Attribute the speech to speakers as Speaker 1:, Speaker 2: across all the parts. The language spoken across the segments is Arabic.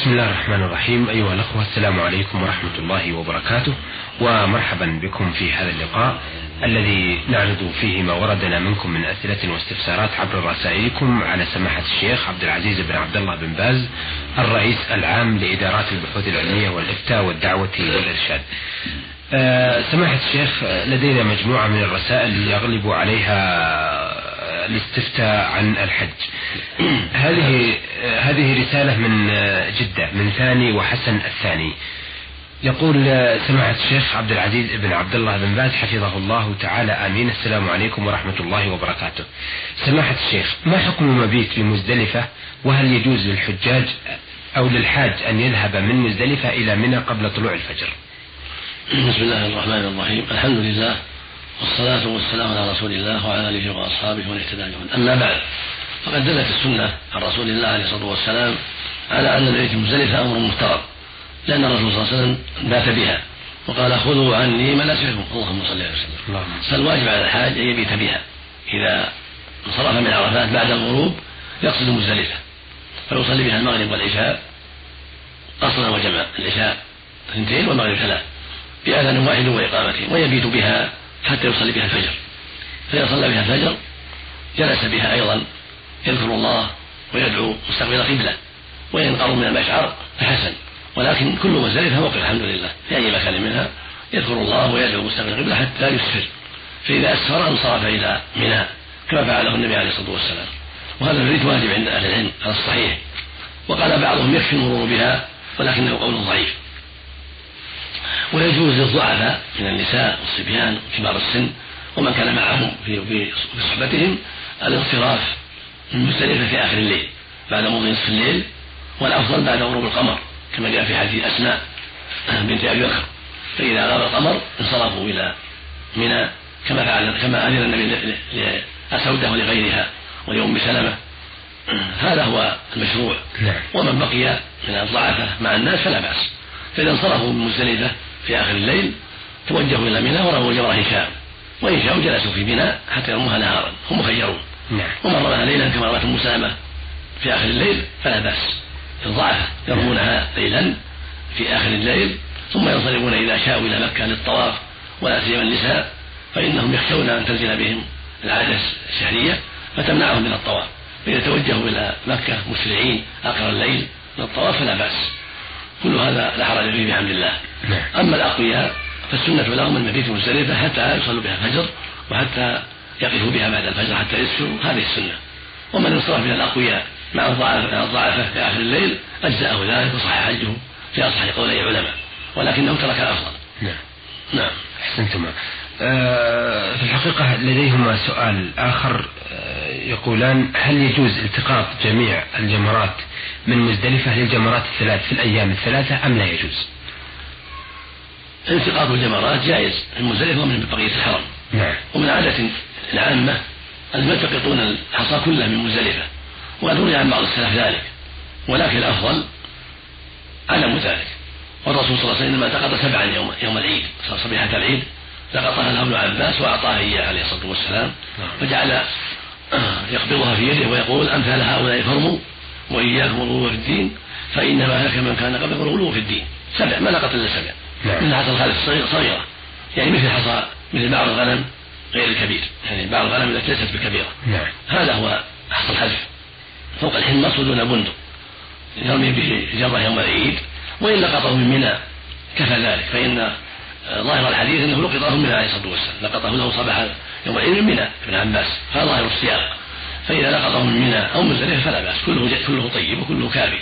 Speaker 1: بسم الله الرحمن الرحيم. أيها الأخوة السلام عليكم ورحمة الله وبركاته. ومرحبا بكم في هذا اللقاء الذي نعرض فيه ما وردنا منكم من أسئلة واستفسارات عبر رسائلكم على سماحة الشيخ عبد العزيز بن عبد الله بن باز الرئيس العام لإدارات البحوث العلمية والإفتاء والدعوة والإرشاد. أه سماحة الشيخ لدينا مجموعة من الرسائل يغلب عليها الاستفتاء عن الحج. هذه هذه رسالة من جدة من ثاني وحسن الثاني. يقول سماحة الشيخ عبد العزيز بن عبد الله بن باز حفظه الله تعالى. آمين. السلام عليكم ورحمة الله وبركاته. سماحة الشيخ ما حكم المبيت في مزدلفة وهل يجوز للحجاج أو للحاج أن يذهب من مزدلفة إلى منى قبل طلوع الفجر؟
Speaker 2: بسم الله الرحمن الرحيم. الحمد لله والصلاة والسلام على رسول الله وعلى آله وأصحابه ومن اهتدى أما بعد فقد دلت السنة عن رسول الله عليه الصلاة والسلام على أن البيت مزدلفة أمر مفترض لأن الرسول صلى الله عليه وسلم بات بها وقال خذوا عني مناسككم اللهم صل عليه وسلم فالواجب على الحاج أن يبيت بها. إذا انصرف من عرفات بعد الغروب يقصد مزدلفة فيصلي بها المغرب والعشاء قصرا وجمع العشاء اثنتين والمغرب ثلاث بأذان واحد وإقامته ويبيت بها حتى يصلي بها الفجر. فإذا صلى بها الفجر جلس بها أيضا يذكر الله ويدعو مستقبل قبلة وإن من المشعر فحسن ولكن كل مزدلفة موقف الحمد لله. في أي مكان منها يذكر الله ويدعو مستقبل قبلة حتى يسفر. فإذا أسفر انصرف إلى منى كما فعله النبي عليه الصلاة والسلام. وهذا البيت واجب عند أهل العلم على الصحيح. وقال بعضهم يكفي المرور بها ولكنه قول ضعيف. ويجوز للضعفاء من النساء والصبيان وكبار السن ومن كان معهم في في صحبتهم الانصراف من مزدلفة في آخر الليل بعد مضي نصف الليل والأفضل بعد غروب القمر كما جاء في حديث أسماء بنت أبي بكر. فإذا غاب القمر انصرفوا إلى منى كما فعل كما أذن النبي لأسودة ولغيرها ولأم سلمة. هذا هو المشروع. نعم. ومن بقي من الضعفة مع الناس فلا بأس. فإذا انصرفوا من مزدلفة في آخر الليل توجهوا إلى منى ورموا جمرة هشام وإن شاءوا جلسوا في منى حتى يرموها نهارا هم مخيرون نعم. ومن رماها ليلا كما رمت أم سلمة في آخر الليل فلا بأس. الضعفة يرمونها ليلا في آخر الليل ثم ينصرفون إذا شاءوا إلى مكة للطواف ولا سيما النساء فإنهم يخشون أن تنزل بهم العادة الشهرية فتمنعهم من الطواف. فإذا توجهوا إلى مكة مسرعين آخر الليل للطواف فلا بأس. كل هذا لا حرج فيه بحمد الله. نعم. أما الأقوياء فالسنة لهم المبيت مزدلفة حتى يصلوا بها الفجر وحتى يقفوا بها بعد الفجر حتى يسفروا هذه السنة. ومن انصرف من الأقوياء مع الضعفة في آخر الليل أجزأه ذلك وصح حجه في أصح قولي العلماء ولكنه ترك الأفضل.
Speaker 1: نعم. نعم. أحسنتما. آه، في الحقيقة لديهما سؤال آخر. آه، يقولان هل يجوز التقاط جميع الجمرات من مزدلفة للجمرات الثلاث في الأيام الثلاثة أم لا يجوز؟
Speaker 2: التقاط الجمرات جائز من مزدلفة ومن بقية الحرم نعم ومن عادة العامة أن يلتقطون الحصى كله من مزدلفة وقد روي عن بعض السلف ذلك ولكن الأفضل عدم ذلك والرسول صلى الله عليه وسلم التقط سبعا يوم يوم العيد صبيحة العيد لقطها له ابن عباس وأعطاه إياه عليه الصلاة والسلام نعم. فجعل يقبضها في يده ويقول أمثال هؤلاء فرموا وإياكم الغلو في الدين؟ فإنما هلك من كان قبلكم الغلو في الدين. سبع ما لقط إلا سبع. مثل حصى الخالف صغيرة يعني مثل حصى مثل بعض الغنم غير الكبير. يعني بعض الغنم التي ليست بكبيرة. نعم. هذا هو حصى الحلف فوق الحنص دون بندق. يرمي به جرة يوم العيد. وإن لقطه من منى كفى ذلك. فإن ظاهر الحديث أنه لقطه من عليه الصلاة والسلام. لقطه له صباح يوم العيد من منى ابن عباس هذا ظاهر السياق. فإذا لقطه من منى أو مزدلفة فلا بأس كله كله طيب وكله كافي.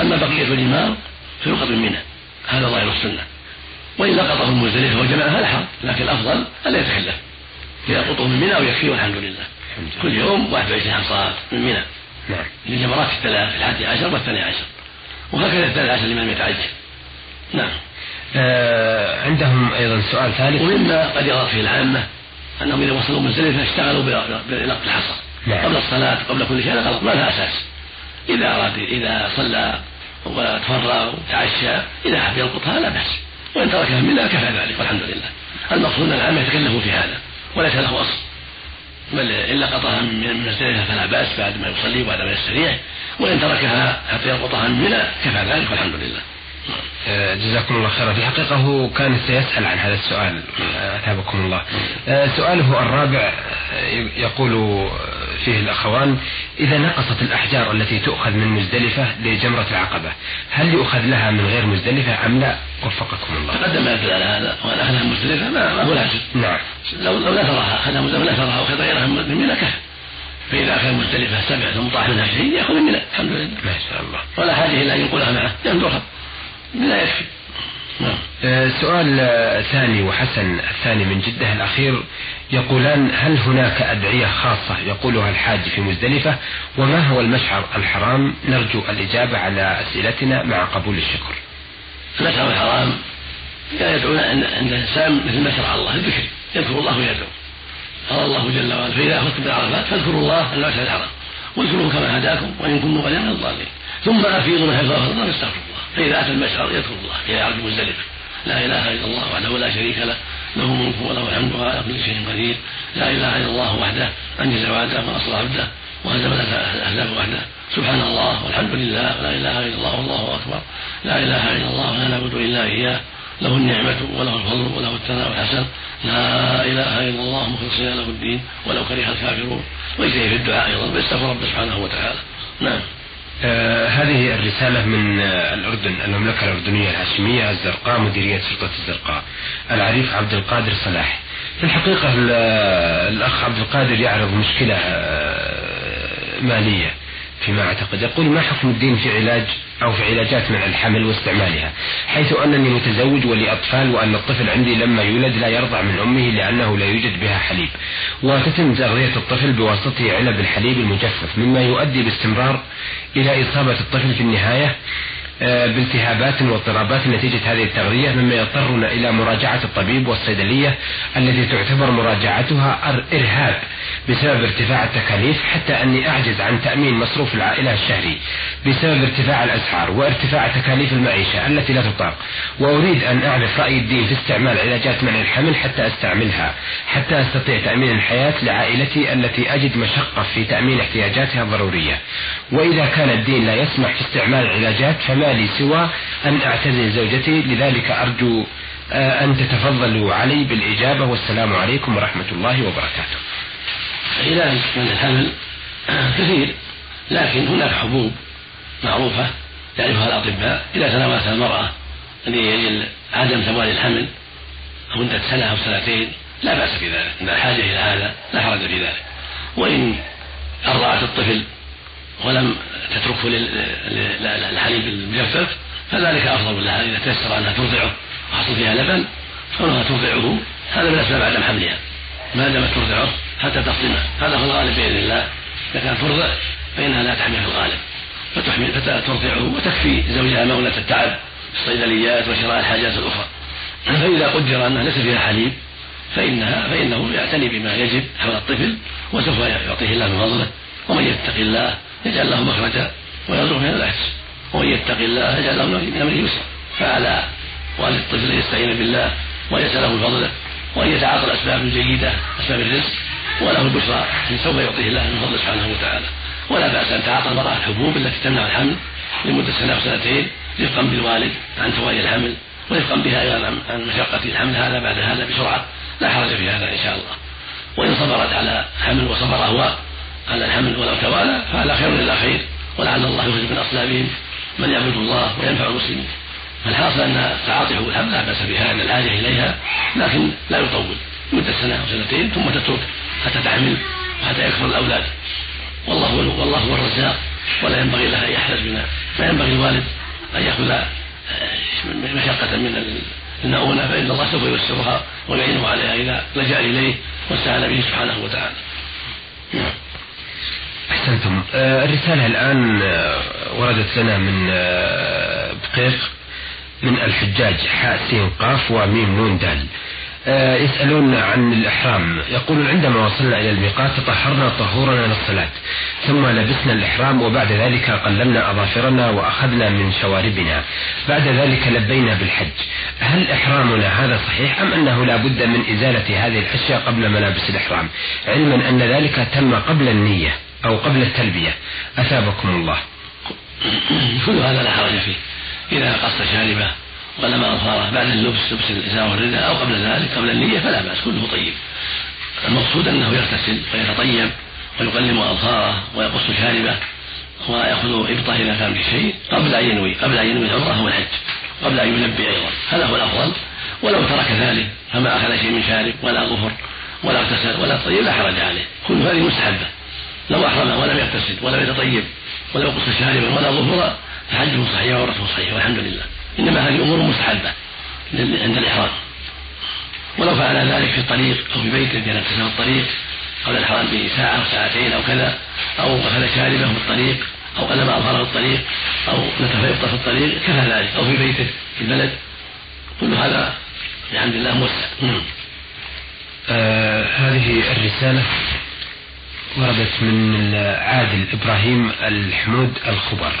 Speaker 2: أما بقية الجمار فيلقط من منى هذا ظاهر السنة. وإن لقطه من مزدلفه وجمعها لا حرج لكن الأفضل ألا يتكلف يلقطه من منى ويكفيه والحمد لله. كل يوم 21 حصاه من منى. نعم. للجمرات الثلاث الحادي عشر والثاني عشر. وهكذا الثاني عشر لمن يتعجل. نعم.
Speaker 1: آه عندهم أيضا سؤال ثالث.
Speaker 2: ومما قد يرى فيه العامة أنهم إذا وصلوا مزدلفه اشتغلوا بلقط الحصى. نعم. قبل الصلاة قبل كل شيء غلط. ما لها أساس. إذا أراد إذا صلى وتفرغ وتعشى إذا حب يلقطها لا بأس. وإن تركها منها كفى ذلك والحمد لله. المقصود أن العامة يتكلفوا في هذا وليس له أصل. بل إن لقطها من مزدلفه فلا بأس بعد ما يصلي وبعد ما يستريح. وإن تركها حتى يربطها من منى كفى ذلك والحمد لله.
Speaker 1: جزاكم الله خيرا. في حقيقة هو كان سيسأل عن هذا السؤال. أثابكم الله. آه، سؤاله الرابع آه، يقول فيه الأخوان إذا نقصت الأحجار التي تؤخذ من مزدلفة لجمرة العقبة هل يؤخذ لها من غير مزدلفة أم لا؟ وفقكم الله.
Speaker 2: تقدم ما يدل على هذا. وأن أخذها مزدلفة ما هو لازم
Speaker 1: نعم.
Speaker 2: لو لو نثرها أخذها مزدلفة نثرها وأخذ غيرها من منى كفى فإذا أخذ مزدلفة سبع ثم طاح منها شيء يأخذ من منى الحمد لله.
Speaker 1: ما شاء الله.
Speaker 2: ولا حاجة إلى أن ينقلها معه. ينظرها لا يكفي.
Speaker 1: آه، سؤال ثاني وحسن الثاني من جدة الأخير. يقولان هل هناك أدعية خاصة يقولها الحاج في مزدلفة؟ وما هو المشعر الحرام؟ نرجو الإجابة على أسئلتنا مع قبول الشكر.
Speaker 2: المشعر الحرام يدعون عند الإنسان مثل ما شرع الله الذكر يذكر الله ويدعو. قال الله جل وعلا فإذا أخذتم بالعرفات فاذكروا الله المشعر الحرام. واذكروه كما هداكم وإن كنتم غير من الضالين. ثم أفيضوا من حيث أفضل واستغفروا فإذا أتى المشعر يذكر الله إلى عرض مزدلفة لا إله إلا الله وحده لا شريك له له الملك وله الحمد وعلى كل شيء قدير. لا إله إلا الله وحده أنجز وعده ونصر عبده وهزم الأحزاب وحده. سبحان الله والحمد لله ولا إله إلا الله والله أكبر. لا إله إلا الله ولا نعبد إلا إياه. له النعمة وله الفضل وله الثناء الحسن. لا إله إلا الله مخلصين له الدين ولو كره الكافرون. ويجتهد في الدعاء أيضا ويستغفر ربه سبحانه وتعالى. نعم.
Speaker 1: آه هذه الرسالة من آه الأردن المملكة الأردنية الهاشمية الزرقاء مديرية شرطة الزرقاء العريف عبد القادر صلاح. في الحقيقة آه، الأخ عبد القادر يعرض مشكلة آه، مالية. فيما أعتقد. يقول ما حكم الدين في علاج أو في علاجات منع الحمل واستعمالها؟ حيث أنني متزوج ولي أطفال وأن الطفل عندي لما يولد لا يرضع من أمه لأنه لا يوجد بها حليب. وتتم تغذية الطفل بواسطة علب الحليب المجفف مما يؤدي باستمرار إلى إصابة الطفل في النهاية آه، بالتهابات واضطرابات نتيجة هذه التغذية مما يضطرنا إلى مراجعة الطبيب والصيدلية التي تعتبر مراجعتها إرهاب. بسبب ارتفاع التكاليف حتى أني أعجز عن تأمين مصروف العائلة الشهري بسبب ارتفاع الأسعار وارتفاع تكاليف المعيشة التي لا تطاق. وأريد أن أعرف رأي الدين في استعمال علاجات منع الحمل حتى أستعملها حتى أستطيع تأمين الحياة لعائلتي التي أجد مشقة في تأمين احتياجاتها الضرورية. وإذا كان الدين لا يسمح في استعمال العلاجات فما لي سوى أن أعتزل زوجتي؟ لذلك أرجو آه، أن تتفضلوا علي بالإجابة والسلام عليكم ورحمة الله وبركاته.
Speaker 2: علاج من الحمل كثير لكن هناك حبوب معروفة يعرفها الأطباء إذا تناولتها المرأة لعدم عدم زوال الحمل مدة سنة أو سنتين لا بأس في ذلك إن الحاجة إلى هذا لا حرج في ذلك. وإن أرضعت الطفل ولم تتركه للحليب المجفف فذلك أفضل لها إذا تيسر أنها ترضعه وحصل فيها لبن كونها ترضعه هذا من أسباب عدم حملها. ما دامت ترضعه حتى تصدمه هذا هو الغالب بإذن الله. إذا كانت ترضع فإنها لا تحمل في الغالب. فتحمل فترضعه وتكفي زوجها مغنة التعب في الصيدليات وشراء الحاجات الأخرى. فإذا قدر أنها ليس فيها حليب فإنها فإنه يعتني بما يجب حول الطفل وسوف يعطيه الله من فضله ومن يتق الله يجعل له مخرجا ويرزقه من العكس ومن يتق الله يجعل له من أمره يسرا. فعلى والد الطفل يستعين بالله ويسأله من فضله وأن يتعاطى الأسباب الجيدة أسباب الرزق وله البشرى سوف يعطيه الله من فضله سبحانه وتعالى. ولا بأس أن تعاطى المرأة الحبوب التي تمنع الحمل لمدة سنة أو سنتين رفقا بالوالد عن فوائد الحمل ورفقا بها أيضا عن مشقة الحمل. هذا بعد هذا بسرعة. لا حرج في هذا إن شاء الله. وإن صبرت على حمل وصبر هو على الحمل ولو توالى فهذا خير الا خير. ولعل الله يخرج من أصلابهم من يعبد الله وينفع المسلمين. فالحاصل أن تعاطي حبوب الحمل لا بأس بها أن الحاجة إليها لكن لا يطول. مده سنة أو سنتين ثم تترك حتى تحمل وحتى يكثر الأولاد. والله والله هو الرزاق. ولا ينبغي لها أن يحتاج منها. لا ينبغي الوالد أن يأخذ آه، مشقة من المؤونة فإن الله سوف ييسرها ويعينه عليها إذا لجأ إليه واستعان به سبحانه وتعالى.
Speaker 1: نعم. أحسنتم. آه، الرسالة الآن آه، وردت لنا من بقيق من الحجاج حاء سين قاف وميم نون دال. يسألون عن الإحرام. يقولون عندما وصلنا إلى الميقات تطهرنا طهورنا للصلاة ثم لبسنا الإحرام وبعد ذلك قلمنا أظافرنا وأخذنا من شواربنا. بعد ذلك لبينا بالحج. هل إحرامنا هذا صحيح أم أنه لا بد من إزالة هذه الأشياء قبل ملابس الإحرام؟ علما أن ذلك تم قبل النية أو قبل التلبية. أثابكم الله.
Speaker 2: كل هذا لا حرج فيه. إذا قص شاربة. ولم أظهره بعد اللبس لبس الإزار والرداء أو قبل ذلك قبل النية فلا بأس كله طيب. المقصود أنه يغتسل ويتطيب ويقلم أظهاره ويقص شاربه ويأخذ إبطة إذا كان شيء قبل أن ينوي قبل أن ينوي العمرة والحج قبل أن يلبي أيضا. هذا هو الأفضل. ولو ترك ذلك فما أخذ شيء من شارب ولا ظفر ولا اغتسل ولا طيب لا حرج عليه. كل هذه مستحبة. لو أحرم ولم يغتسل ولم يتطيب ولم يقص شاربا ولا ظفرا فحجه صحيح وعمرته صحيحة والحمد لله. إنما هذه أمور مستحبة عند الإحرام. ولو فعل ذلك في الطريق أو في بيته بأن اغتسل الطريق قبل الحرام بساعة أو ساعتين أو كذا أو غسل شاربه في الطريق أو قلم أظهره في الطريق أو نتف في الطريق كفى ذلك. أو في بيته في البلد. كل هذا بحمد الله موسع. نعم.
Speaker 1: آه هذه الرسالة وردت من عادل إبراهيم الحمود الخبر.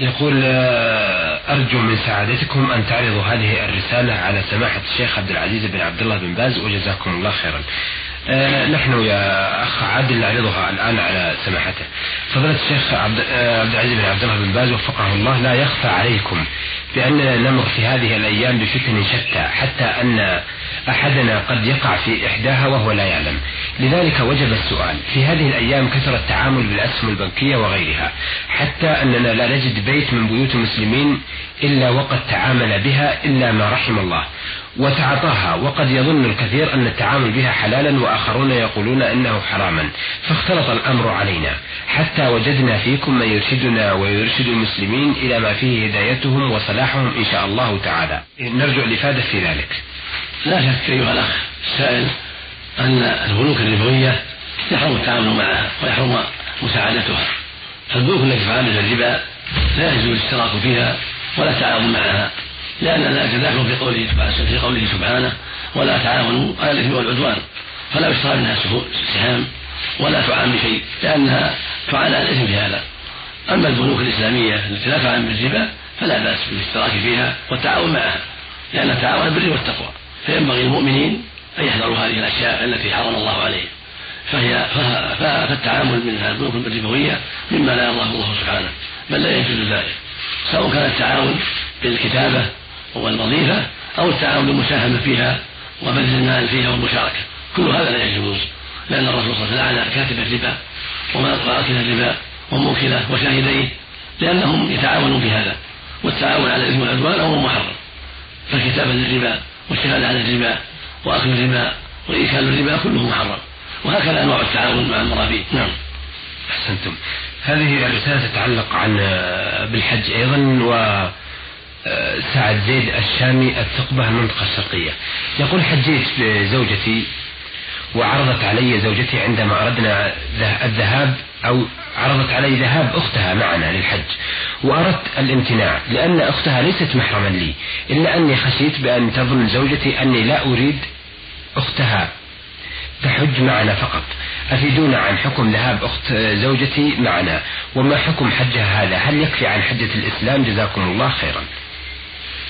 Speaker 1: يقول آه، أرجو من سعادتكم أن تعرضوا هذه الرسالة على سماحة الشيخ عبد العزيز بن عبد الله بن باز وجزاكم الله خيرا. آه، نحن يا أخ عادل نعرضها الآن على سماحته. فضيلة الشيخ آه، عبد العزيز بن عبد الله بن باز وفقه الله لا يخفى عليكم بأننا نمر في هذه الأيام بفتن شتى حتى أن أحدنا قد يقع في إحداها وهو لا يعلم. لذلك وجب السؤال في هذه الأيام كثر التعامل بالأسهم البنكية وغيرها حتى أننا لا نجد بيت من بيوت المسلمين إلا وقد تعامل بها إلا ما رحم الله. وتعاطاها وقد يظن الكثير أن التعامل بها حلالا وآخرون يقولون إنه حراما. فاختلط الأمر علينا حتى وجدنا فيكم من يرشدنا ويرشد المسلمين إلى ما فيه هدايتهم وصلاحهم إن شاء الله تعالى. نرجو الإفادة في ذلك.
Speaker 2: لا شك أيها الأخ السائل أن البنوك الربوية يحرم التعامل معها ويحرم مساعدتها. فالبنوك التي تعامل الربا لا يجوز الاشتراك فيها ولا التعاون معها لأن ذلك داخل في قوله في قوله سبحانه ولا تعاونوا على الإثم والعدوان فلا يشترى منها سهام ولا تعان بشيء لأنها تعان على الإثم في هذا. أما البنوك الإسلامية التي لا تعان بالربا فلا بأس بالاشتراك فيها والتعاون معها لأن التعاون بالبر والتقوى. فينبغي للمؤمنين أن يحذروا هذه الأشياء التي حرم الله عليهم فهي فالتعامل من البنوك الربوية مما لا يرضاه الله سبحانه بل لا يجوز ذلك. سواء كان التعاون بالكتابة والوظيفة أو التعاون بالمساهمة فيها وبذل المال فيها والمشاركة. كل هذا لا يجوز لأن الرسول صلى الله عليه وسلم كاتب الربا وآكل الربا وموكله وشاهديه لأنهم يتعاونون في هذا والتعاون على الإثم والعدوان أمر محرم. فالكتابة للربا والشهادة على الربا وأكل الربا وإيكال الربا كله محرم. وهكذا أنواع التعاون مع المرابين. نعم.
Speaker 1: أحسنتم. هذه الرسالة تتعلق عن بالحج أيضا و سعد زيد الشامي الثقبة المنطقة الشرقية يقول حجيت بزوجتي وعرضت علي زوجتي عندما أردنا الذهاب أو عرضت علي ذهاب أختها معنا للحج وأردت الامتناع لأن أختها ليست محرما لي إلا أني خشيت بأن تظن زوجتي أني لا أريد أختها تحج معنا فقط. أفيدونا عن حكم ذهاب أخت زوجتي معنا وما حكم حجها هذا؟ هل يكفي عن حجة الإسلام؟ جزاكم الله خيرا.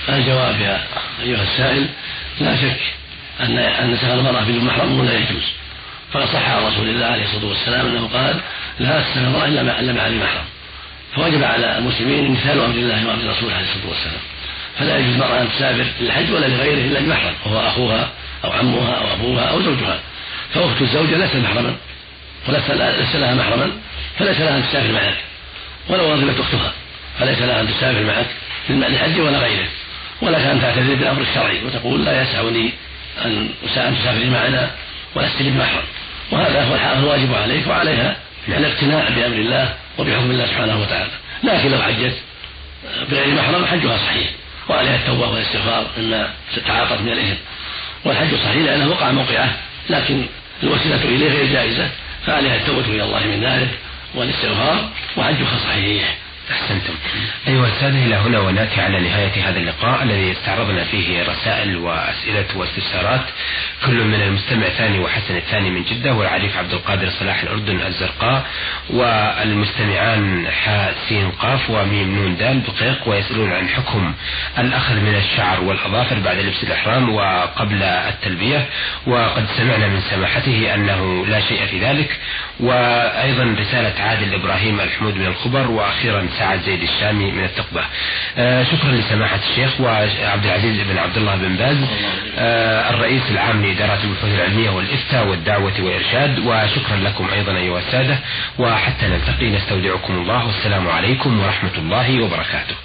Speaker 2: الجواب يا أيها السائل لا شك أن أن سفر المرأة بدون محرم لا يجوز. فقد صح عن رسول الله عليه الصلاة والسلام أنه قال لا المرأة إلا مع إلا مع ذي محرم فوجب على المسلمين امتثال أمر الله وأمر رسوله عليه الصلاة والسلام. فلا يجوز المرأة أن تسافر للحج ولا لغيره إلا بمحرم وهو أخوها أو عمها أو أبوها أو زوجها. فأخت الزوجة ليست محرما وليس لها محرما فليس لها أن تسافر معك. ولو رغبت أختها فليس لها أن تسافر معك للحج ولا غيره. ولك أن تعتذر بالأمر الشرعي وتقول لا يسعني أن تسافري معنا ولست بمحرم. وهذا هو الواجب عليك وعليها الاقتناع بأمر الله وبحكم الله سبحانه وتعالى. لكن لو حجت بغير محرم حجها صحيح. وعليها التوبة والاستغفار مما تعاطت من الإثم. والحج صحيح لأنه وقع موقعه لكن الوسيلة إليه غير جائزة فعليها التوبة إلى الله من ذلك والاستغفار وحجها صحيح.
Speaker 1: أحسنتم. أيها السادة إلى هنا ونأتي على نهاية هذا اللقاء الذي استعرضنا فيه رسائل وأسئلة واستفسارات. كل من المستمع ثاني وحسن الثاني من جدة والعريف عبد القادر صلاح الأردن الزرقاء والمستمعان حاء سين قاف وميم نون دال بقيق ويسألون عن حكم الأخذ من الشعر والأظافر بعد لبس الإحرام وقبل التلبية. وقد سمعنا من سماحته أنه لا شيء في ذلك. وأيضا رسالة عادل إبراهيم الحمود من الخبر. وأخيرا سعد زيد الشامي من التقبة. آه شكرا لسماحة الشيخ وعبد العزيز بن عبد الله بن باز آه الرئيس العام لإدارات البحوث العلمية والإفتاء والدعوة والإرشاد وشكرا لكم أيضا أيها السادة وحتى نلتقي نستودعكم الله والسلام عليكم ورحمة الله وبركاته.